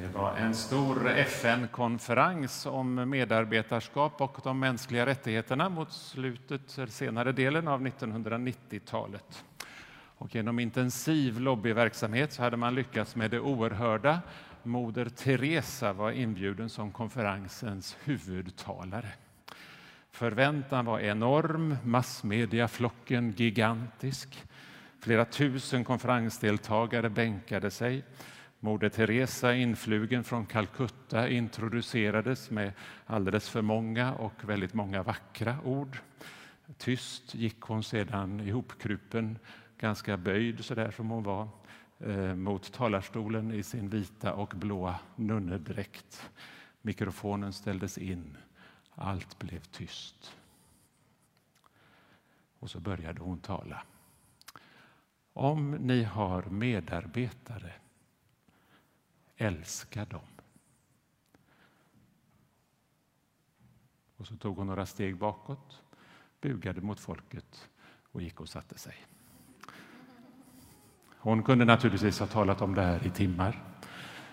Det var en stor FN-konferens om medarbetarskap och de mänskliga rättigheterna mot slutet, senare delen av 1990-talet. Och genom intensiv lobbyverksamhet så hade man lyckats med det oerhörda. Moder Teresa var inbjuden som konferensens huvudtalare. Förväntan var enorm, massmediaflocken gigantisk. Flera tusen konferensdeltagare bänkade sig. Moder Teresa, influgen från Calcutta, introducerades med alldeles för många och väldigt många vackra ord. Tyst gick hon sedan ihopkrupen, ganska böjd så där som hon var, eh, mot talarstolen i sin vita och blåa nunnedräkt. Mikrofonen ställdes in. Allt blev tyst. Och så började hon tala. Om ni har medarbetare älska dem. Och så tog hon några steg bakåt, bugade mot folket och gick och satte sig. Hon kunde naturligtvis ha talat om det här i timmar.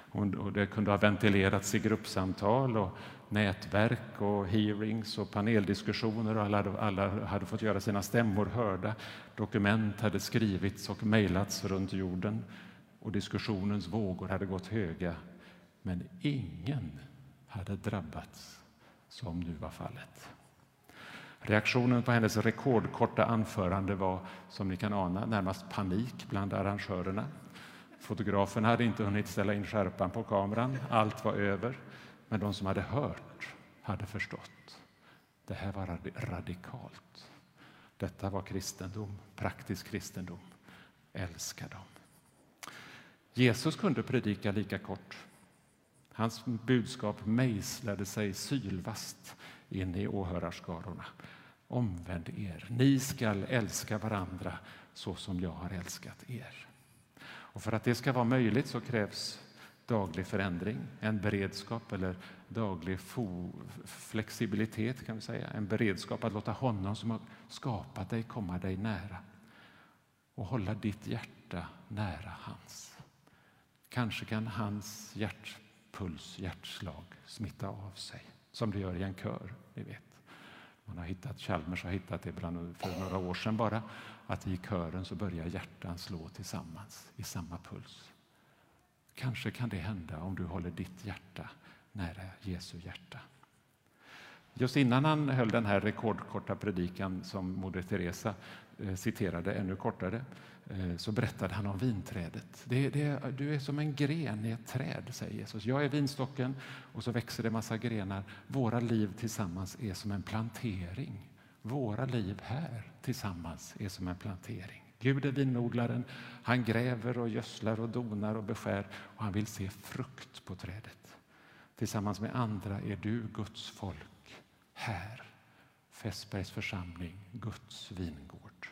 Hon, och det kunde ha ventilerats i gruppsamtal och nätverk och hearings och paneldiskussioner och alla, alla hade fått göra sina stämmor hörda. Dokument hade skrivits och mejlats runt jorden och diskussionens vågor hade gått höga. Men ingen hade drabbats som nu var fallet. Reaktionen på hennes rekordkorta anförande var, som ni kan ana, närmast panik bland arrangörerna. Fotografen hade inte hunnit ställa in skärpan på kameran. Allt var över. Men de som hade hört hade förstått. Det här var radikalt. Detta var kristendom, praktisk kristendom. Älska dem. Jesus kunde predika lika kort. Hans budskap mejslade sig sylvast in i åhörarskarorna. Omvänd er, ni skall älska varandra så som jag har älskat er. Och för att det ska vara möjligt så krävs daglig förändring, en beredskap eller daglig flexibilitet kan vi säga. En beredskap att låta honom som har skapat dig komma dig nära och hålla ditt hjärta nära hans. Kanske kan hans hjärtpuls, hjärtslag smitta av sig, som det gör i en kör. Ni vet. Man har hittat, Chalmers har hittat det för några år sedan bara, att i kören så börjar hjärtan slå tillsammans i samma puls. Kanske kan det hända om du håller ditt hjärta nära Jesu hjärta. Just innan han höll den här rekordkorta predikan som Moder Teresa eh, citerade ännu kortare eh, så berättade han om vinträdet. Det, det, du är som en gren i ett träd, säger Jesus. Jag är vinstocken och så växer det massa grenar. Våra liv tillsammans är som en plantering. Våra liv här tillsammans är som en plantering. Gud är vinodlaren. Han gräver och gödslar och donar och beskär och han vill se frukt på trädet. Tillsammans med andra är du Guds folk här. Fässbergs församling, Guds vingård.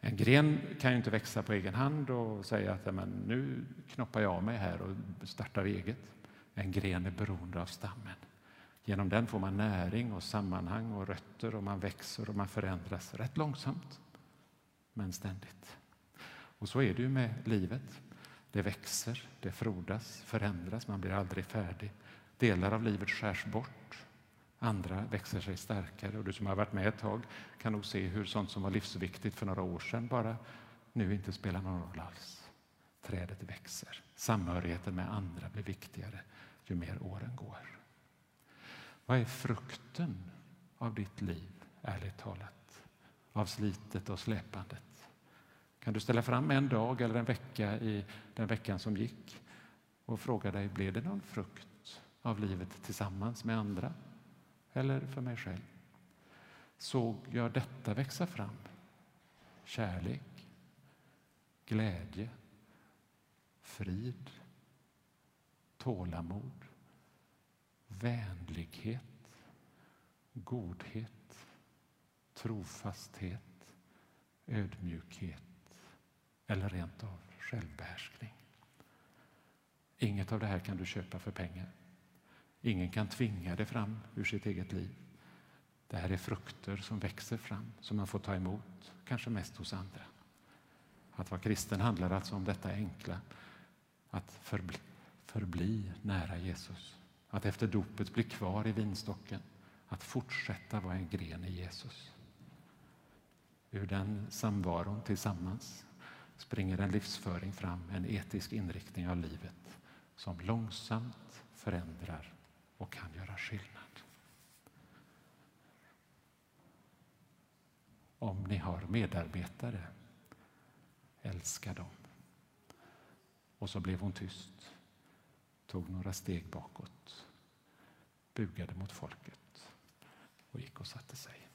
En gren kan ju inte växa på egen hand och säga att men, nu knoppar jag av mig här och startar eget. En gren är beroende av stammen. Genom den får man näring och sammanhang och rötter och man växer och man förändras rätt långsamt, men ständigt. Och så är det ju med livet. Det växer, det frodas, förändras, man blir aldrig färdig. Delar av livet skärs bort Andra växer sig starkare och du som har varit med ett tag kan nog se hur sånt som var livsviktigt för några år sedan bara nu inte spelar någon roll alls. Trädet växer. Samhörigheten med andra blir viktigare ju mer åren går. Vad är frukten av ditt liv, ärligt talat? Av slitet och släpandet? Kan du ställa fram en dag eller en vecka i den veckan som gick och fråga dig, blev det någon frukt av livet tillsammans med andra? Eller för mig själv såg jag detta växa fram. Kärlek, glädje, frid, tålamod, vänlighet, godhet, trofasthet, ödmjukhet eller rent av självbehärskning. Inget av det här kan du köpa för pengar. Ingen kan tvinga det fram ur sitt eget liv. Det här är frukter som växer fram, som man får ta emot, kanske mest hos andra. Att vara kristen handlar alltså om detta enkla, att förbli nära Jesus. Att efter dopet bli kvar i vinstocken. Att fortsätta vara en gren i Jesus. Ur den samvaron tillsammans springer en livsföring fram, en etisk inriktning av livet som långsamt förändrar och kan göra skillnad. Om ni har medarbetare, älska dem. Och så blev hon tyst, tog några steg bakåt, bugade mot folket och gick och satte sig.